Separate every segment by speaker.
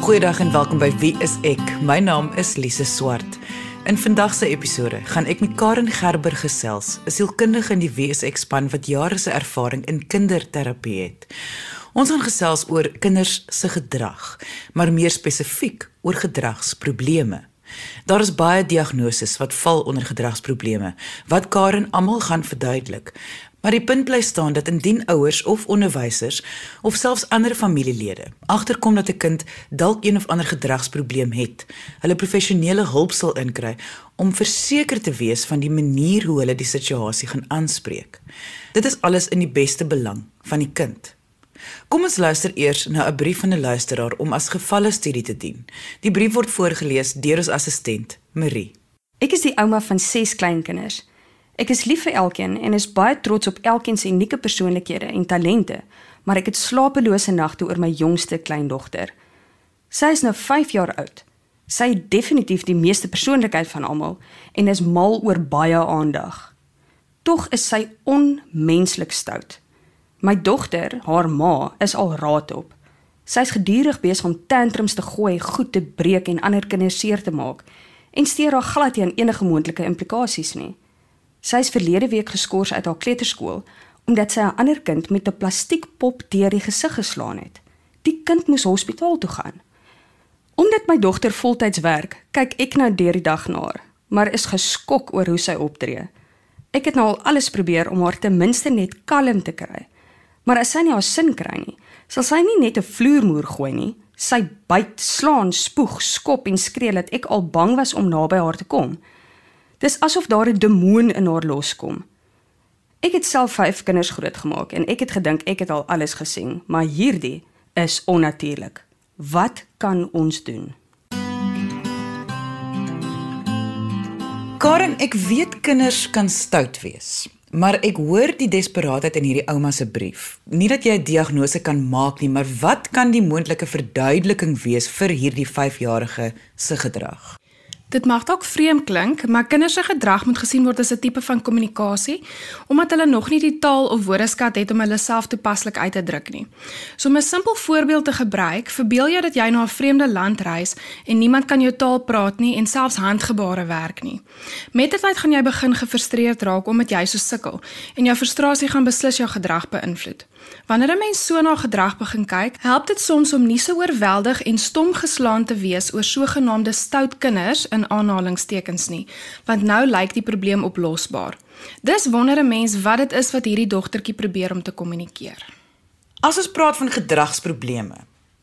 Speaker 1: Goeiedag en welkom by Wie is ek? My naam is Lise Swart. In vandag se episode gaan ek met Karen Gerber gesels, 'n sielkundige in die Wie is ek span wat jare se ervaring in kinderterapie het. Ons gaan gesels oor kinders se gedrag, maar meer spesifiek oor gedragsprobleme. Daar is baie diagnoses wat val onder gedragsprobleme wat Karen almal gaan verduidelik. Maar die punt bly staan dat indien ouers of onderwysers of selfs ander familielede agterkom dat 'n kind dalk een of ander gedragsprobleem het, hulle professionele hulp sal inkry om verseker te wees van die manier hoe hulle die situasie gaan aanspreek. Dit is alles in die beste belang van die kind. Kom ons luister eers na 'n brief van 'n luisteraar om as gevalle studie te dien. Die brief word voorgeles deur ons assistent, Marie.
Speaker 2: Ek is die ouma van 6 kleinkinders. Ek is lief vir elkeen en is baie trots op elkeen se unieke persoonlikhede en talente, maar ek het slapelose nagte oor my jongste kleindogter. Sy is nou 5 jaar oud. Sy het definitief die meeste persoonlikheid van almal en is mal oor baie aandag. Tog is sy onmenslik stout. My dogter, haar ma, is al raad op. Sy's gedurig besig om tantrums te gooi, goed te breek en ander kinders seer te maak en steur haar glad nie aan enige moontlike implikasies nie. Sy is verlede week geskort uit haar kleuterskool omdat sy 'n ander kind met 'n plastiekpop deur die gesig geslaan het. Die kind moes hospitaal toe gaan. Omdat my dogter voltyds werk, kyk ek nou deur die dag na haar, maar is geskok oor hoe sy optree. Ek het nou al alles probeer om haar ten minste net kalm te kry. Maar as sy nie haar sin kry nie, sal sy nie net 'n vloermoer gooi nie. Sy byt, slaan, spoeg, skop en skree dat ek al bang was om naby haar te kom. Dis asof daar 'n demoon in haar loskom. Ek het self 5 kinders grootgemaak en ek het gedink ek het al alles gesien, maar hierdie is onnatuurlik. Wat kan ons doen?
Speaker 1: Karen, ek weet kinders kan stout wees. Maar ek hoor die desperaatheid in hierdie ouma se brief. Nie dat jy 'n diagnose kan maak nie, maar wat kan die moontlike verduideliking wees vir hierdie 5-jarige se gedrag?
Speaker 3: Dit mag dalk vreemd klink, maar kinders se gedrag moet gesien word as 'n tipe van kommunikasie omdat hulle nog nie die taal of woordeskat het om hulle self toepaslik uit te druk nie. So om 'n simpel voorbeeld te gebruik, verbeel jou dat jy na 'n vreemde land reis en niemand kan jou taal praat nie en selfs handgebare werk nie. Met tyd gaan jy begin gefrustreerd raak omdat jy so sukkel en jou frustrasie gaan beslis jou gedrag beïnvloed. Wanneer 'n mens so na gedrag begin kyk, help dit soms om nie so oorweldig en stom geslaan te wees oor sogenaamde stout kinders in aanhalingstekens nie, want nou lyk die probleem oplosbaar. Dis wonder 'n mens wat dit is wat hierdie dogtertjie probeer om te kommunikeer.
Speaker 1: As ons praat van gedragsprobleme,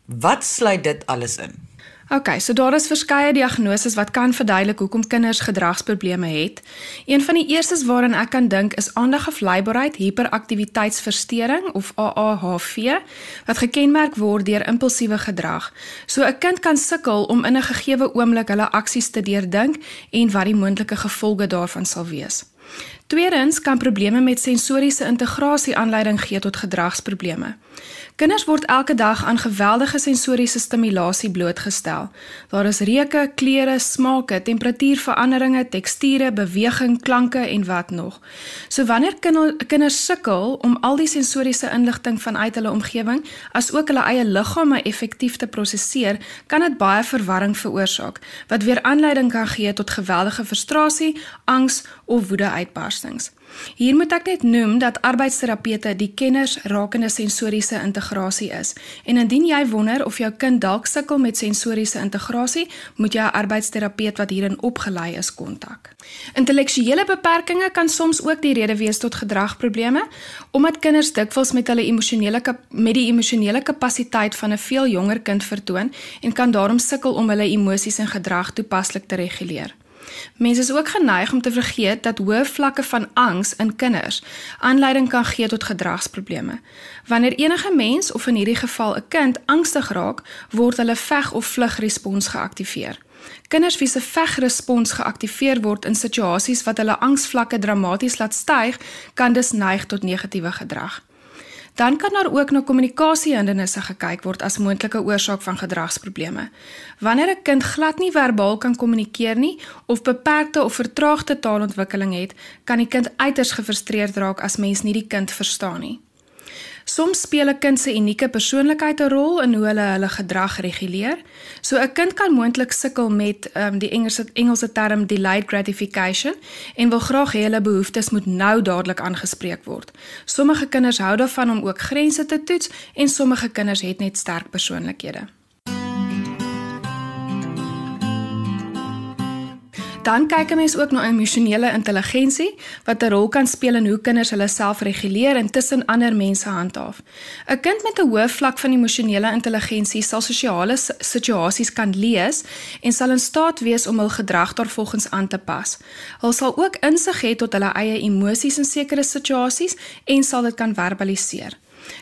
Speaker 1: wat sluit dit alles in?
Speaker 3: OK, so daar is verskeie diagnoses wat kan verduidelik hoekom kinders gedragsprobleme het. Een van die eerstes waaraan ek kan dink is aandagafleibaarheid hiperaktiwiteitsversteuring of AAHV wat gekenmerk word deur impulsiewe gedrag. So 'n kind kan sukkel om in 'n gegeewe oomblik hulle aksies te deurdink en wat die moontlike gevolge daarvan sal wees. Tweedens kan probleme met sensoriese integrasie aanleiding gee tot gedragsprobleme. Kinders word elke dag aan geweldige sensoriese stimulasie blootgestel. Daar is reuke, kleure, smake, temperatuurveranderinge, teksture, beweging, klanke en wat nog. So wanneer kinders sukkel om al die sensoriese inligting vanuit hulle omgewing asook hulle eie liggame effektief te prosesseer, kan dit baie verwarring veroorsaak wat weer aanleiding kan gee tot geweldige frustrasie, angs of woede uitbarstings. Hier moet ek net noem dat arbeidsterapeute die kenners rakende sensoriese integrasie is. En indien jy wonder of jou kind dalk sukkel met sensoriese integrasie, moet jy 'n arbeidsterapeut wat hierin opgelei is kontak. Intellektuele beperkings kan soms ook die rede wees tot gedragprobleme, omdat kinders dikwels met hulle emosionele met die emosionele kapasiteit van 'n veel jonger kind vertoon en kan daarom sukkel om hulle emosies en gedrag toepaslik te reguleer. Mense is ook geneig om te vergeet dat hoë vlakke van angs in kinders aanleiding kan gee tot gedragsprobleme. Wanneer enige mens of in hierdie geval 'n kind angstig raak, word hulle veg of vlug respons geaktiveer. Kinders wie se vegrespons geaktiveer word in situasies wat hulle angsvlakke dramaties laat styg, kan dus neig tot negatiewe gedrag. Dan kan daar ook na kommunikasiehindernisse gekyk word as moontlike oorsaak van gedragsprobleme. Wanneer 'n kind glad nie verbaal kan kommunikeer nie of beperkte of vertraagde taalontwikkeling het, kan die kind uiters gefrustreerd raak as mens nie die kind verstaan nie. Soms speel 'n kind se unieke persoonlikheid 'n rol in hoe hulle hulle gedrag reguleer. So 'n kind kan moontlik sukkel met um, die Engelse Engelse term delayed gratification en wil graag hê hulle behoeftes moet nou dadelik aangespreek word. Sommige kinders hou daarvan om ook grense te toets en sommige kinders het net sterk persoonlikhede. Dan kyk 'n mens ook na emosionele intelligensie wat 'n rol kan speel in hoe kinders hulle self reguleer en tussen ander mense handhaaf. 'n Kind met 'n hoë vlak van emosionele intelligensie sal sosiale situasies kan lees en sal in staat wees om hul gedrag daarvolgens aan te pas. Hulle sal ook insig hê tot hulle eie emosies in sekere situasies en sal dit kan verbaliseer.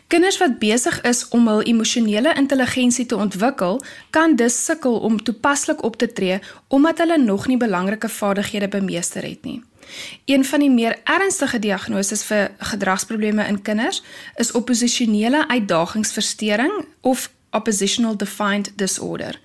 Speaker 3: Kinders wat besig is om hul emosionele intelligensie te ontwikkel, kan dus sukkel om toepaslik op te tree omdat hulle nog nie belangrike vaardighede bemeester het nie. Een van die meer ernstige diagnoses vir gedragsprobleme in kinders is opposisionele uitdagingsversteuring of oppositional defiant disorder.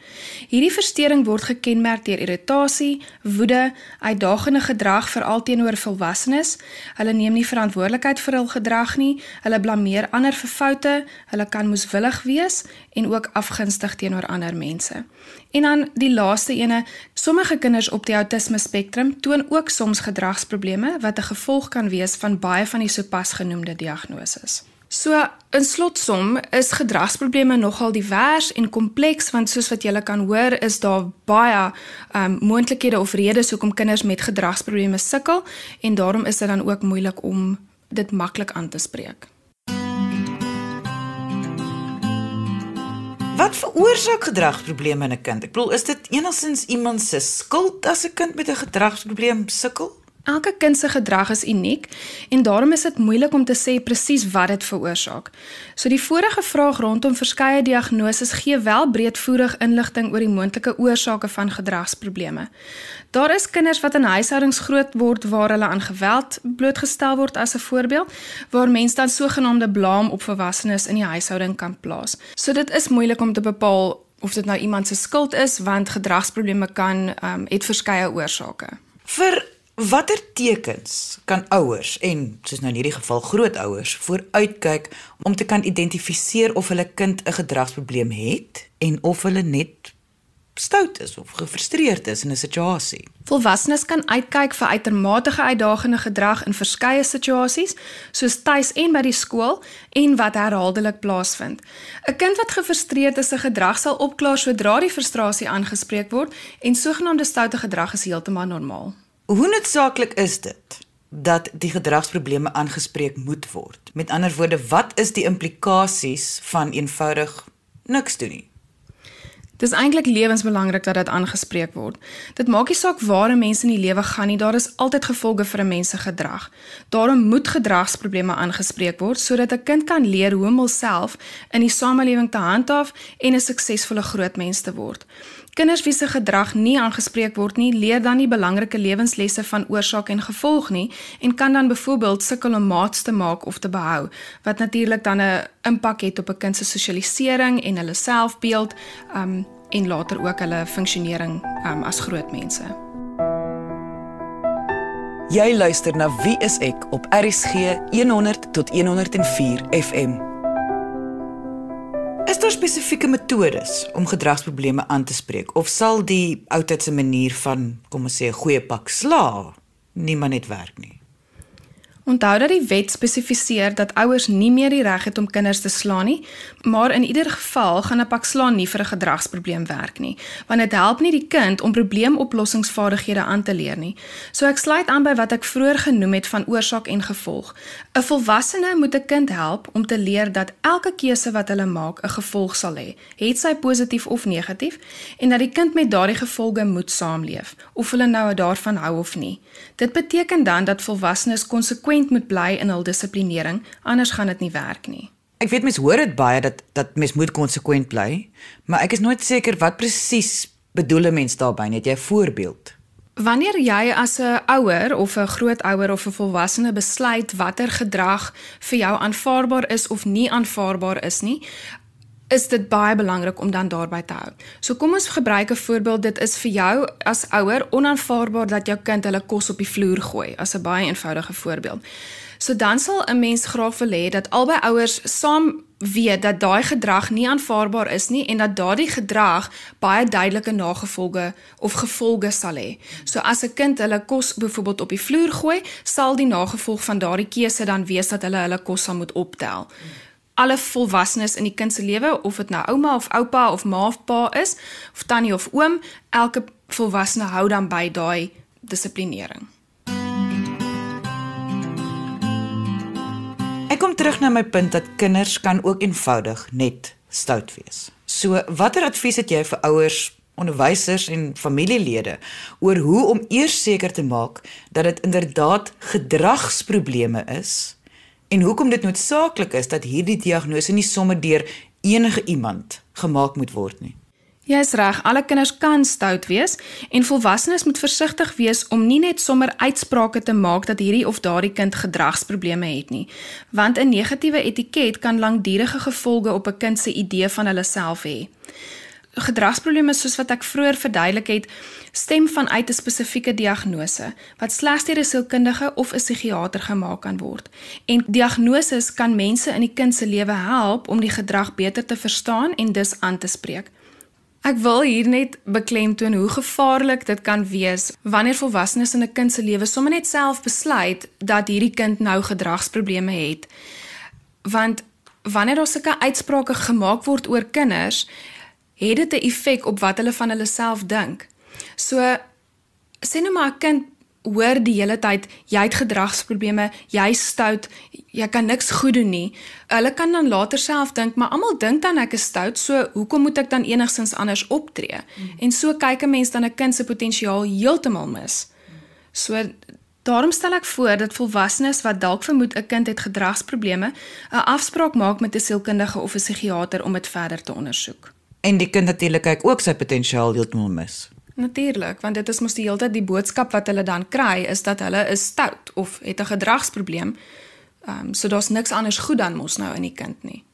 Speaker 3: Hierdie verstoring word gekenmerk deur irritasie, woede, uitdagende gedrag veral teenoor volwassenes. Hulle neem nie verantwoordelikheid vir hul gedrag nie. Hulle blameer ander vir foute. Hulle kan moeswillig wees en ook afgunstig teenoor ander mense. En dan die laaste ene, sommige kinders op die autisme spektrum toon ook soms gedragsprobleme wat 'n gevolg kan wees van baie van die sopas genoemde diagnoses. So in slotsom is gedragsprobleme nogal divers en kompleks want soos wat julle kan hoor is daar baie um moontlikhede of redes hoekom kinders met gedragsprobleme sukkel en daarom is dit dan ook moeilik om dit maklik aan te spreek.
Speaker 1: Wat veroorsaak gedragsprobleme in 'n kind? Ek bedoel, is dit enigstens iemand se skuld as 'n kind met 'n gedragsprobleem sukkel?
Speaker 3: Elke kind se gedrag is uniek en daarom is dit moeilik om te sê presies wat dit veroorsaak. So die vorige vraag rondom verskeie diagnoses gee wel breedvoerig inligting oor die moontlike oorsake van gedragsprobleme. Daar is kinders wat in huishoudings groot word waar hulle aan geweld blootgestel word as 'n voorbeeld, waar mense dan sogenaamde blame op volwassenes in die huishouding kan plaas. So dit is moeilik om te bepaal of dit nou iemand se skuld is want gedragsprobleme kan um, het verskeie oorsake.
Speaker 1: Vir Watter tekens kan ouers en soos nou in hierdie geval grootouers vooruitkyk om te kan identifiseer of hulle kind 'n gedragsprobleem het en of hulle net stout is of gefrustreerd is in 'n situasie?
Speaker 3: Volwassenes kan uitkyk vir uitermate uitdagende gedrag in verskeie situasies, soos tuis en by die skool en wat herhaaldelik plaasvind. 'n Kind wat gefrustreerd is, se gedrag sal opklaar sodra die frustrasie aangespreek word en sogenaamde stoute gedrag is heeltemal normaal.
Speaker 1: Hoe noodsaaklik is dit dat die gedragsprobleme aangespreek moet word? Met ander woorde, wat is die implikasies van eenvoudig niks doen nie?
Speaker 3: Dis eintlik lewensbelangrik dat dit aangespreek word. Dit maak nie saak waar 'n mens in die lewe gaan nie, daar is altyd gevolge vir 'n mens se gedrag. Daarom moet gedragsprobleme aangespreek word sodat 'n kind kan leer hoe om homself in die samelewing te handhaaf en 'n suksesvolle groot mens te word. Kinders wie se gedrag nie aangespreek word nie, leer dan nie belangrike lewenslesse van oorsaak en gevolg nie en kan dan byvoorbeeld sukkel om maats te maak of te behou, wat natuurlik dan 'n impak het op 'n kind se sosialisering en hulle selfbeeld, um en later ook hulle funksionering um as groot mense.
Speaker 1: Jy luister na Wie is ek op RCG 100 tot 104 FM. Is daar spesifieke metodes om gedragsprobleme aan te spreek of sal die ou tydse manier van kom ons sê 'n goeie pak sla nie maar net werk nie?
Speaker 3: Onthou dat die wet spesifiseer dat ouers nie meer die reg het om kinders te slaan nie, maar in ieder geval gaan 'n pak slaan nie vir 'n gedragsprobleem werk nie, want dit help nie die kind om probleemoplossingsvaardighede aan te leer nie. So ek sluit aan by wat ek vroeër genoem het van oorsaak en gevolg. 'n Volwassene moet 'n kind help om te leer dat elke keuse wat hulle maak 'n gevolg sal hê, het sy positief of negatief, en dat die kind met daardie gevolge moet saamleef, of hulle nou daarvan hou of nie. Dit beteken dan dat volwassenes konsekwent konsekwent moet bly in hul dissiplinering, anders gaan dit nie werk nie.
Speaker 1: Ek weet mense hoor dit baie dat dat mens moet konsekwent bly, maar ek is nooit seker wat presies bedoel 'n mens daarmee. Het jy 'n voorbeeld?
Speaker 3: Wanneer jy as 'n ouer of 'n grootouer of 'n volwassene besluit watter gedrag vir jou aanvaarbaar is of nie aanvaarbaar is nie, is dit baie belangrik om dan daarby te hou. So kom ons gebruik 'n voorbeeld. Dit is vir jou as ouer onaanvaarbaar dat jou kind hulle kos op die vloer gooi, as 'n baie eenvoudige voorbeeld. So dan sal 'n mens graag wil hê dat albei ouers saam weet dat daai gedrag nie aanvaarbaar is nie en dat daardie gedrag baie duidelike nagevolge of gevolge sal hê. So as 'n kind hulle kos byvoorbeeld op die vloer gooi, sal die nagevolg van daardie keuse dan wees dat hulle hulle kos sal moet optel. Alle volwassenes in die kind se lewe, of dit nou ouma of oupa of ma of pa is, of tannie of oom, elke volwassene hou dan by daai dissiplinering.
Speaker 1: Ek kom terug na my punt dat kinders kan ook eenvoudig net stout wees. So, watter advies het jy vir ouers, onderwysers en familielede oor hoe om eers seker te maak dat dit inderdaad gedragsprobleme is en hoekom dit noodsaaklik is dat hierdie diagnose nie sommer deur enige iemand gemaak moet word nie?
Speaker 3: Jy's reg, alle kinders kan stout wees en volwassenes moet versigtig wees om nie net sommer uitsprake te maak dat hierdie of daardie kind gedragsprobleme het nie, want 'n negatiewe etiket kan langdurige gevolge op 'n kind se idee van hulle self hê. Gedragsprobleme soos wat ek vroeër verduidelik het, stem vanuit 'n spesifieke diagnose wat slegs deur 'n sielkundige of 'n psigiater gemaak kan word. En diagnoses kan mense in die kind se lewe help om die gedrag beter te verstaan en dus aan te spreek. Ek wil hier net beklemtoon hoe gevaarlik dit kan wees wanneer volwassenes in 'n kind se lewe sommer net self besluit dat hierdie kind nou gedragsprobleme het. Want wanneer daar sulke uitsprake gemaak word oor kinders, het dit 'n effek op wat hulle van hulle self dink. So sê nou maar 'n kind hoor die hele tyd jy het gedragsprobleme, jy stout, jy kan niks goed doen nie. Hulle kan dan later self dink, maar almal dink dan ek is stout, so hoekom moet ek dan enigstens anders optree? Mm. En so kyk 'n mens dan 'n kind se potensiaal heeltemal mis. So daarom stel ek voor dat volwassenes wat dalk vermoed 'n kind het gedragsprobleme, 'n afspraak maak met 'n sielkundige of 'n psigiater om dit verder te ondersoek.
Speaker 1: En die kind natuurlik kyk ook sy potensiaal heeltemal mis.
Speaker 3: Natuurlik, want dit is mos die hele tyd die boodskap wat hulle dan kry is dat hulle is stout of het 'n gedragsprobleem. Ehm um, so daar's niks anders goed dan mos nou in die kind nie.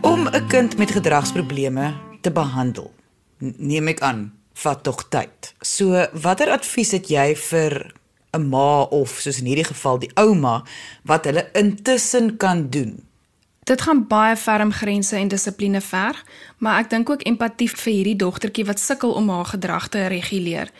Speaker 1: Om 'n kind met gedragsprobleme te behandel, neem ek aan, vat tog tyd. So, watter advies het jy vir 'n ma of soos in hierdie geval die ouma wat hulle intussen kan doen
Speaker 3: Dit gaan baie ferm grense en dissipline verg, maar ek dink ook empatie vir hierdie dogtertjie wat sukkel om haar gedrag te reguleer.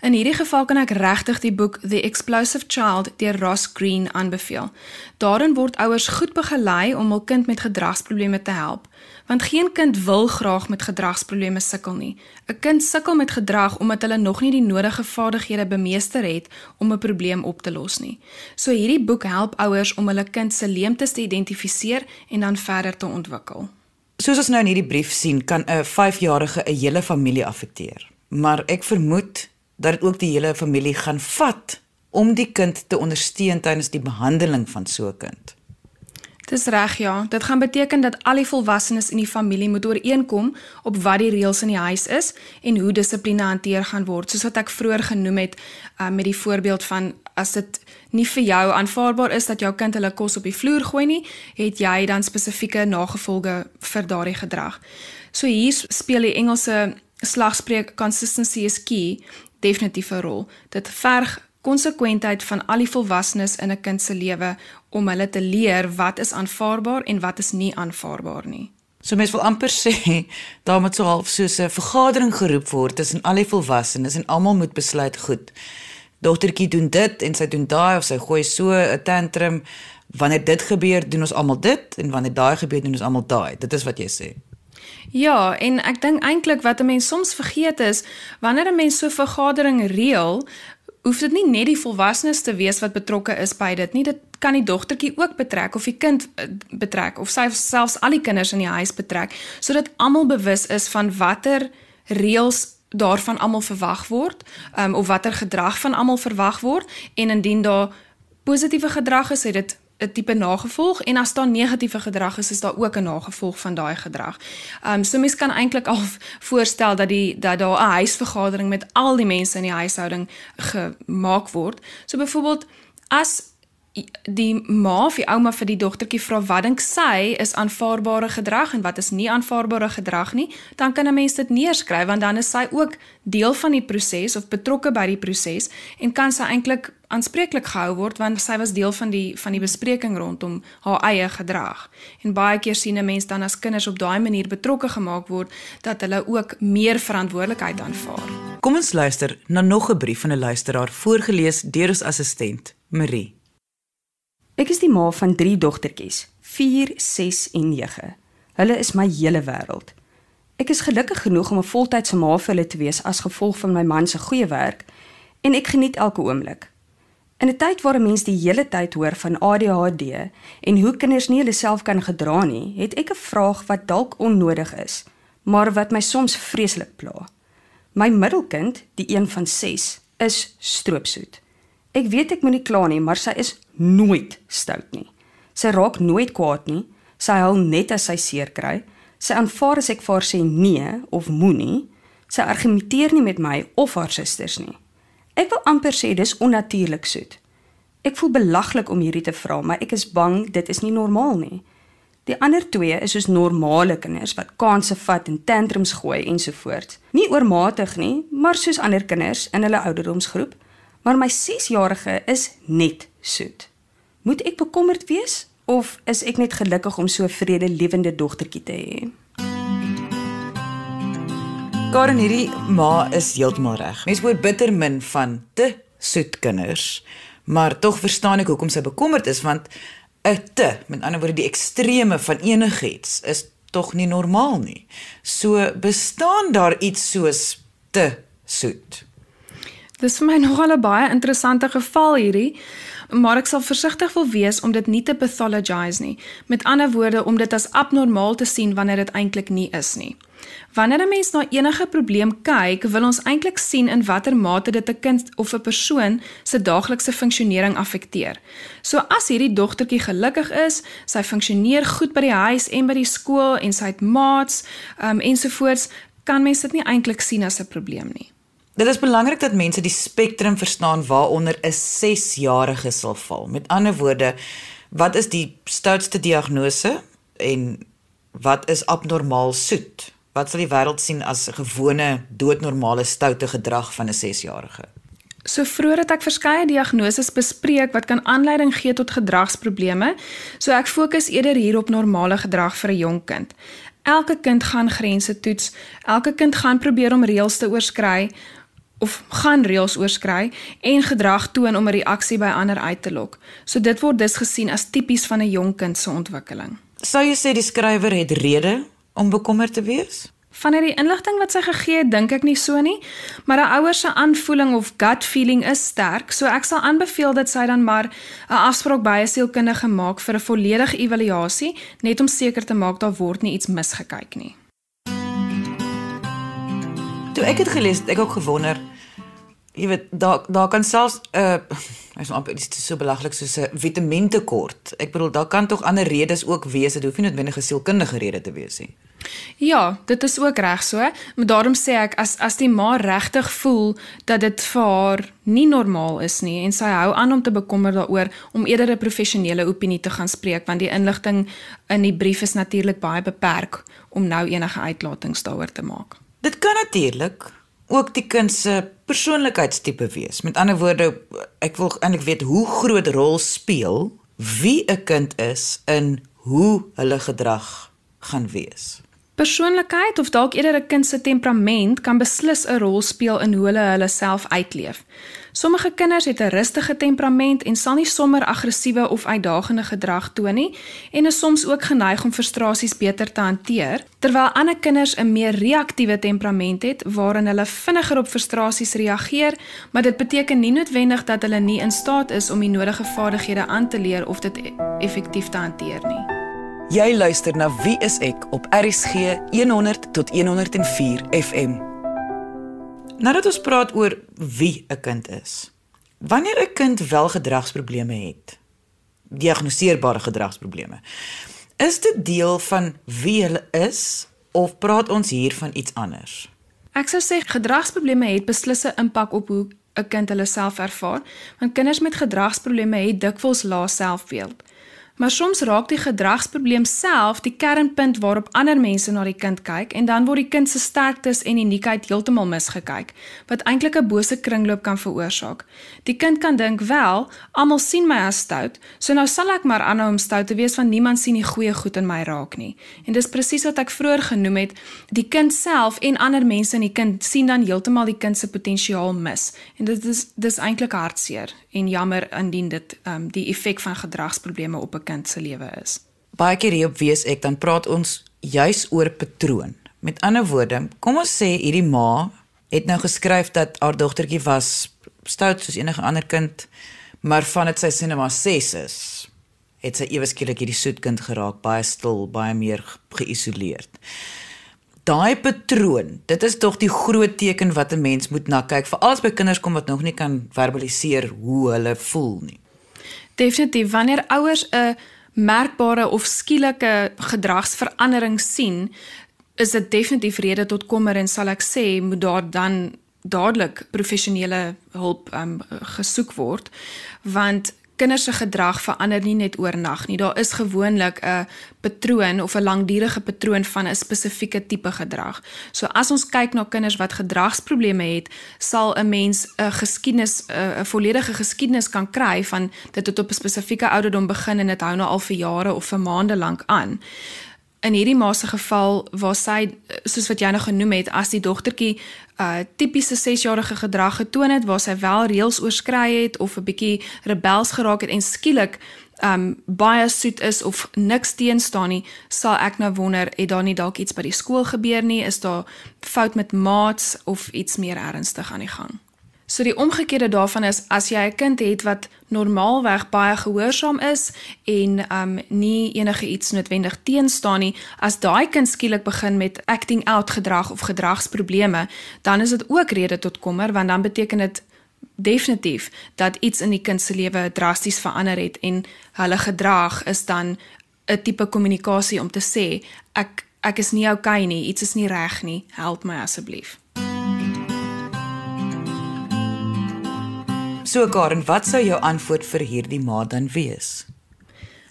Speaker 3: In hierdie geval kan ek regtig die boek The Explosive Child deur Ross Green aanbeveel. Daarin word ouers goed begelei om hul kind met gedragsprobleme te help, want geen kind wil graag met gedragsprobleme sukkel nie. 'n Kind sukkel met gedrag omdat hulle nog nie die nodige vaardighede bemeester het om 'n probleem op te los nie. So hierdie boek help ouers om hulle kind se leemtes te identifiseer en dan verder te ontwikkel.
Speaker 1: Soos ons nou in hierdie brief sien, kan 'n 5-jarige 'n hele familie affekteer. Maar ek vermoed dat dit ook die hele familie gaan vat om die kind te ondersteun tydens die behandeling van so 'n kind.
Speaker 3: Dis reg ja, dit gaan beteken dat al die volwassenes in die familie moet ooreenkom op wat die reëls in die huis is en hoe dissipline hanteer gaan word, soos wat ek vroeër genoem het uh, met die voorbeeld van as dit nie vir jou aanvaarbaar is dat jou kind hulle kos op die vloer gooi nie, het jy dan spesifieke nagevolge vir daardie gedrag. So hier speel die Engelse slagspreuk consistency is key definitief 'n rol. Dit verg konsekwentheid van al die volwassenes in 'n kind se lewe om hulle te leer wat is aanvaarbaar en wat is nie aanvaarbaar nie.
Speaker 1: So mens wil amper sê daar moet so half soos 'n vergadering geroep word tussen al die volwassenes en almal moet besluit goed. Dogtertjie doen dit en sy doen daai of sy gooi so 'n tantrum. Wanneer dit gebeur, doen ons almal dit en wanneer daai gebeur, doen ons almal daai. Dit is wat jy sê.
Speaker 3: Ja, en ek dink eintlik wat 'n mens soms vergeet is, wanneer 'n mens so 'n vergadering reël, hoef dit nie net die volwassenes te wees wat betrokke is by dit nie. Dit kan die dogtertjie ook betrek of die kind eh, betrek of selfs al die kinders in die huis betrek, sodat almal bewus is van watter reëls daarvan almal verwag word, um, of watter gedrag van almal verwag word en indien daar positiewe gedrag is, het dit 'n tipe nagevolg en as daar negatiewe gedrag is, is daar ook 'n nagevolg van daai gedrag. Ehm um, so mens kan eintlik al voorstel dat die dat daar 'n huisvergadering met al die mense in die huishouding gemaak word. So byvoorbeeld as die ma of die ouma vir die dogtertjie vra wat dink sy is aanvaarbare gedrag en wat is nie aanvaarbare gedrag nie, dan kan 'n mens dit neerskryf want dan is sy ook deel van die proses of betrokke by die proses en kan sy eintlik aanspreeklik gehou word want sy was deel van die van die bespreking rondom haar eie gedrag. En baie keer sien 'n mens dan as kinders op daai manier betrokke gemaak word dat hulle ook meer verantwoordelikheid aanvaar.
Speaker 1: Kom ons luister na nog 'n brief van 'n luisteraar voorgeles deur ons assistent, Marie.
Speaker 2: Ek is die ma van 3 dogtertjies, 4, 6 en 9. Hulle is my hele wêreld. Ek is gelukkig genoeg om 'n voltydse ma vir hulle te wees as gevolg van my man se goeie werk en ek geniet elke oomblik. In 'n tyd waar 'n mens die hele tyd hoor van ADHD en hoe kinders nie hulle self kan gedra nie, het ek 'n vraag wat dalk onnodig is, maar wat my soms vreeslik pla. My middelkind, die een van 6, is stroopsoet. Ek weet ek moenie kla nie, maar sy is nooit stout nie. Sy raak nooit kwaad nie. Sy huil net as sy seer kry. Sy aanvaar as ek vir haar sê nee of moenie. Sy argumenteer nie met my of haar susters nie. Ek wil amper sê dis onnatuurlik soet. Ek voel belaglik om hierdie te vra, maar ek is bang dit is nie normaal nie. Die ander twee is soos normale kinders wat kansse vat en tantrums gooi ensovoorts. Nie oormatig nie, maar soos ander kinders in hulle ouderdomsgroep maar my 6-jarige is net soet. Moet ek bekommerd wees of is ek net gelukkig om so 'n vredelewende dogtertjie te hê?
Speaker 1: Karen hierdie ma is heeltemal reg. Mens hoor bitter min van te soet kinders, maar tog verstaan ek hoekom sy bekommerd is want 'n te, met ander woorde die ekstreme van enigiets is tog nie normaal nie. So bestaan daar iets soos te soet.
Speaker 3: Dis vir my nogal 'n baie interessante geval hierdie, maar ek sal versigtig wil wees om dit nie te pathologise nie. Met ander woorde om dit as abnormaal te sien wanneer dit eintlik nie is nie. Wanneer 'n mens na enige probleem kyk, wil ons eintlik sien in watter mate dit 'n kind of 'n persoon se daaglikse funksionering affekteer. So as hierdie dogtertjie gelukkig is, sy funksioneer goed by die huis en by die skool en sy het maats, um, ensovoorts, kan mens dit nie eintlik sien as 'n probleem nie.
Speaker 1: Dit is belangrik dat mense die spektrum verstaan waaronder 'n 6-jarige sal val. Met ander woorde, wat is die stoutste diagnose en wat is abnormaal soet? Wat sal die wêreld sien as 'n gewone doodnormale stoute gedrag van 'n 6-jarige?
Speaker 3: So vroeër het ek verskeie diagnoses bespreek wat kan aanleiding gee tot gedragsprobleme. So ek fokus eerder hier op normale gedrag vir 'n jong kind. Elke kind gaan grense toets. Elke kind gaan probeer om reëls te oorskry of gaan reëls oorskry en gedrag toon om 'n reaksie by ander uit te lok. So dit word dus gesien as tipies van 'n jong kind se ontwikkeling.
Speaker 1: Sou jy sê die skrywer het rede om bekommerd te wees?
Speaker 3: Vanuit die inligting wat sy gegee het, dink ek nie so nie, maar 'n ouer se aanvoeling of gut feeling is sterk, so ek sal aanbeveel dat sy dan maar 'n afspraak by 'n sielkundige maak vir 'n volledige evaluasie, net om seker te maak daar word nie iets misgekyk nie.
Speaker 1: Toe ek het gelees, ek ook gewonder. Jy weet, daar daar kan selfs 'n uh, is amper iets so belaglik soos 'n vitamientekort. Ek bedoel, daar kan tog ander redes ook wees. Dit hoef nie noodwendig 'n sielkundige rede te wees nie.
Speaker 3: Ja, dit is ook reg so, maar daarom sê ek as as die ma regtig voel dat dit vir haar nie normaal is nie en sy hou aan om te bekommer daaroor om eerder 'n professionele opinie te gaan spreek want die inligting in die brief is natuurlik baie beperk om nou enige uitlatings daaroor te maak.
Speaker 1: Dit kan natuurlik ook die kind se persoonlikheidstipe wees. Met ander woorde, ek wil eintlik weet hoe groot rol speel wie 'n kind is in hoe hulle gedrag gaan wees.
Speaker 3: Persoonlikheid of dalk eerder 'n kind se temperament kan beslis 'n rol speel in hoe hulle hulle self uitleef. Sommige kinders het 'n rustige temperament en sal nie sommer aggressiewe of uitdagende gedrag toon nie en is soms ook geneig om frustrasies beter te hanteer, terwyl ander kinders 'n meer reaktiewe temperament het waarin hulle vinniger op frustrasies reageer, maar dit beteken nie noodwendig dat hulle nie in staat is om die nodige vaardighede aan te leer of dit effektief te hanteer nie.
Speaker 1: Jy luister na Wie is ek op RSG 100 tot 104 FM. Nadat ons praat oor wie 'n kind is. Wanneer 'n kind wel gedragsprobleme het, diagnoseerbare gedragsprobleme, is dit deel van wie hulle is of praat ons hier van iets anders?
Speaker 3: Ek sou sê gedragsprobleme het beslis 'n impak op hoe 'n kind hulle self ervaar, want kinders met gedragsprobleme het dikwels lae selfbeeld. Maar soms raak die gedragsprobleem self die kernpunt waarop ander mense na die kind kyk en dan word die kind se sterktes en uniekheid heeltemal misgekyk, wat eintlik 'n bose kringloop kan veroorsaak. Die kind kan dink, "Wel, almal sien my as stout, so nou sal ek maar aanhou om stout te wees want niemand sien die goeie goed in my raak nie." En dis presies wat ek vroeër genoem het, die kind self en ander mense in die kind sien dan heeltemal die kind se potensiaal mis. En dit is dis eintlik hartseer en jammer indien dit um, die effek van gedragsprobleme op 'n kind se lewe is.
Speaker 1: Baie keer hier op wees ek dan praat ons juis oor patroon. Met ander woorde, kom ons sê hierdie ma het nou geskryf dat haar dogtertjie was stout soos enige ander kind, maar van dit sy sinema 6 is, het sy ewe skielik hierdie soet kind geraak, baie stil, baie meer geïsoleerd. Daai patroon, dit is tog die groot teken wat 'n mens moet na kyk, veral by kinders kom wat nog nie kan verbaliseer hoe hulle voel nie.
Speaker 3: Definitief wanneer ouers 'n merkbare of skielike gedragsverandering sien, is dit definitief rede tot kommer en sal ek sê moet daar dan dadelik professionele hulp um, gesoek word want kinders se gedrag verander nie net oornag nie. Daar is gewoonlik 'n patroon of 'n langdurige patroon van 'n spesifieke tipe gedrag. So as ons kyk na kinders wat gedragsprobleme het, sal 'n mens 'n geskiedenis 'n volledige geskiedenis kan kry van dit het op 'n spesifieke ouderdom begin en dit hou nou al vir jare of vir maande lank aan in hierdie ma se geval waar sy soos wat jy nou genoem het as die dogtertjie 'n uh, tipiese 6-jarige gedrag getoon het waar sy wel reëls oorskry het of 'n bietjie rebels geraak het en skielik um baie soet is of niks teenstaan nie, sal ek nou wonder het daar nie dalk iets by die skool gebeur nie, is daar fout met maats of iets meer ernstig aan die gang. So die omgekeerde daarvan is as jy 'n kind het wat normaalweg baie gehoorsaam is en um nie enige iets noodwendig teenstaan nie, as daai kind skielik begin met acting out gedrag of gedragsprobleme, dan is dit ook rede tot kommer want dan beteken dit definitief dat iets in die kind se lewe drasties verander het en hulle gedrag is dan 'n tipe kommunikasie om te sê ek ek is nie oukei okay nie, iets is nie reg nie, help my asseblief.
Speaker 1: So Karen, wat sou jou antwoord vir hierdie ma dan wees?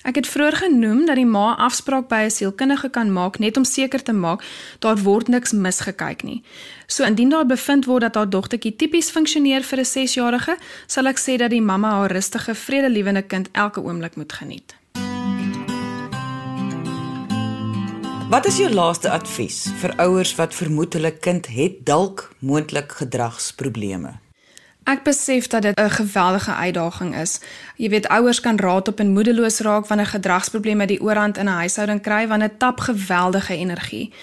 Speaker 3: Ek het vroeër genoem dat die ma afspraak by 'n sielkundige kan maak net om seker te maak daar word niks misgekyk nie. So indien daar bevind word dat haar dogtertjie tipies funksioneer vir 'n 6-jarige, sal ek sê dat die mamma haar rustige, vredelewende kind elke oomblik moet geniet.
Speaker 1: Wat is jou laaste advies vir ouers wat vermoed hulle kind het dalk moontlik gedragsprobleme?
Speaker 3: Ek besef dat dit 'n geweldige uitdaging is. Jy weet ouers kan raad op en moedeloos raak wanneer gedragsprobleme die oorhand in 'n huishouding kry want dit tap geweldige energie.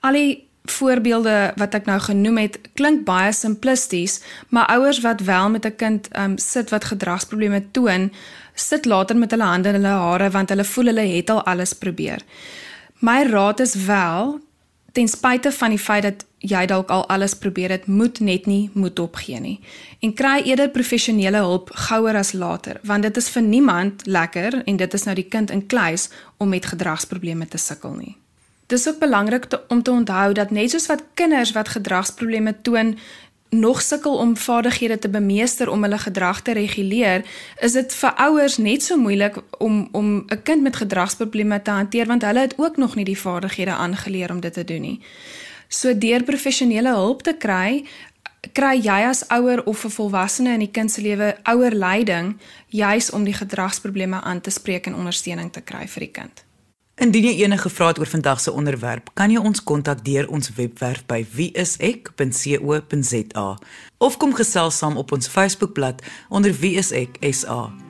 Speaker 3: Al die voorbeelde wat ek nou genoem het, klink baie simplisties, maar ouers wat wel met 'n kind um, sit wat gedragsprobleme toon, sit later met hulle hande in hulle hare want hulle voel hulle het al alles probeer. My raad is wel ten spyte van die feit dat jy dalk al alles probeer het, moet net nie moed opgee nie. En kry eerder professionele hulp gouer as later, want dit is vir niemand lekker en dit is nou die kind in kluis om met gedragsprobleme te sukkel nie. Dis ook belangrik te, om te onthou dat net soos wat kinders wat gedragsprobleme toon nog sukkel om vaardighede te bemeester om hulle gedrag te reguleer, is dit vir ouers net so moeilik om om 'n kind met gedragsprobleme te hanteer want hulle het ook nog nie die vaardighede aangeleer om dit te doen nie. So deur professionele hulp te kry, kry jy as ouer of 'n volwassene in die kind se lewe ouer leiding juis om die gedragsprobleme aan te spreek en ondersteuning te kry vir die kind.
Speaker 1: Indien jy enige vrae het oor vandag se onderwerp, kan jy ons kontak deur ons webwerf by wieisek.co.za of kom gesels saam op ons Facebookblad onder wieiseksa.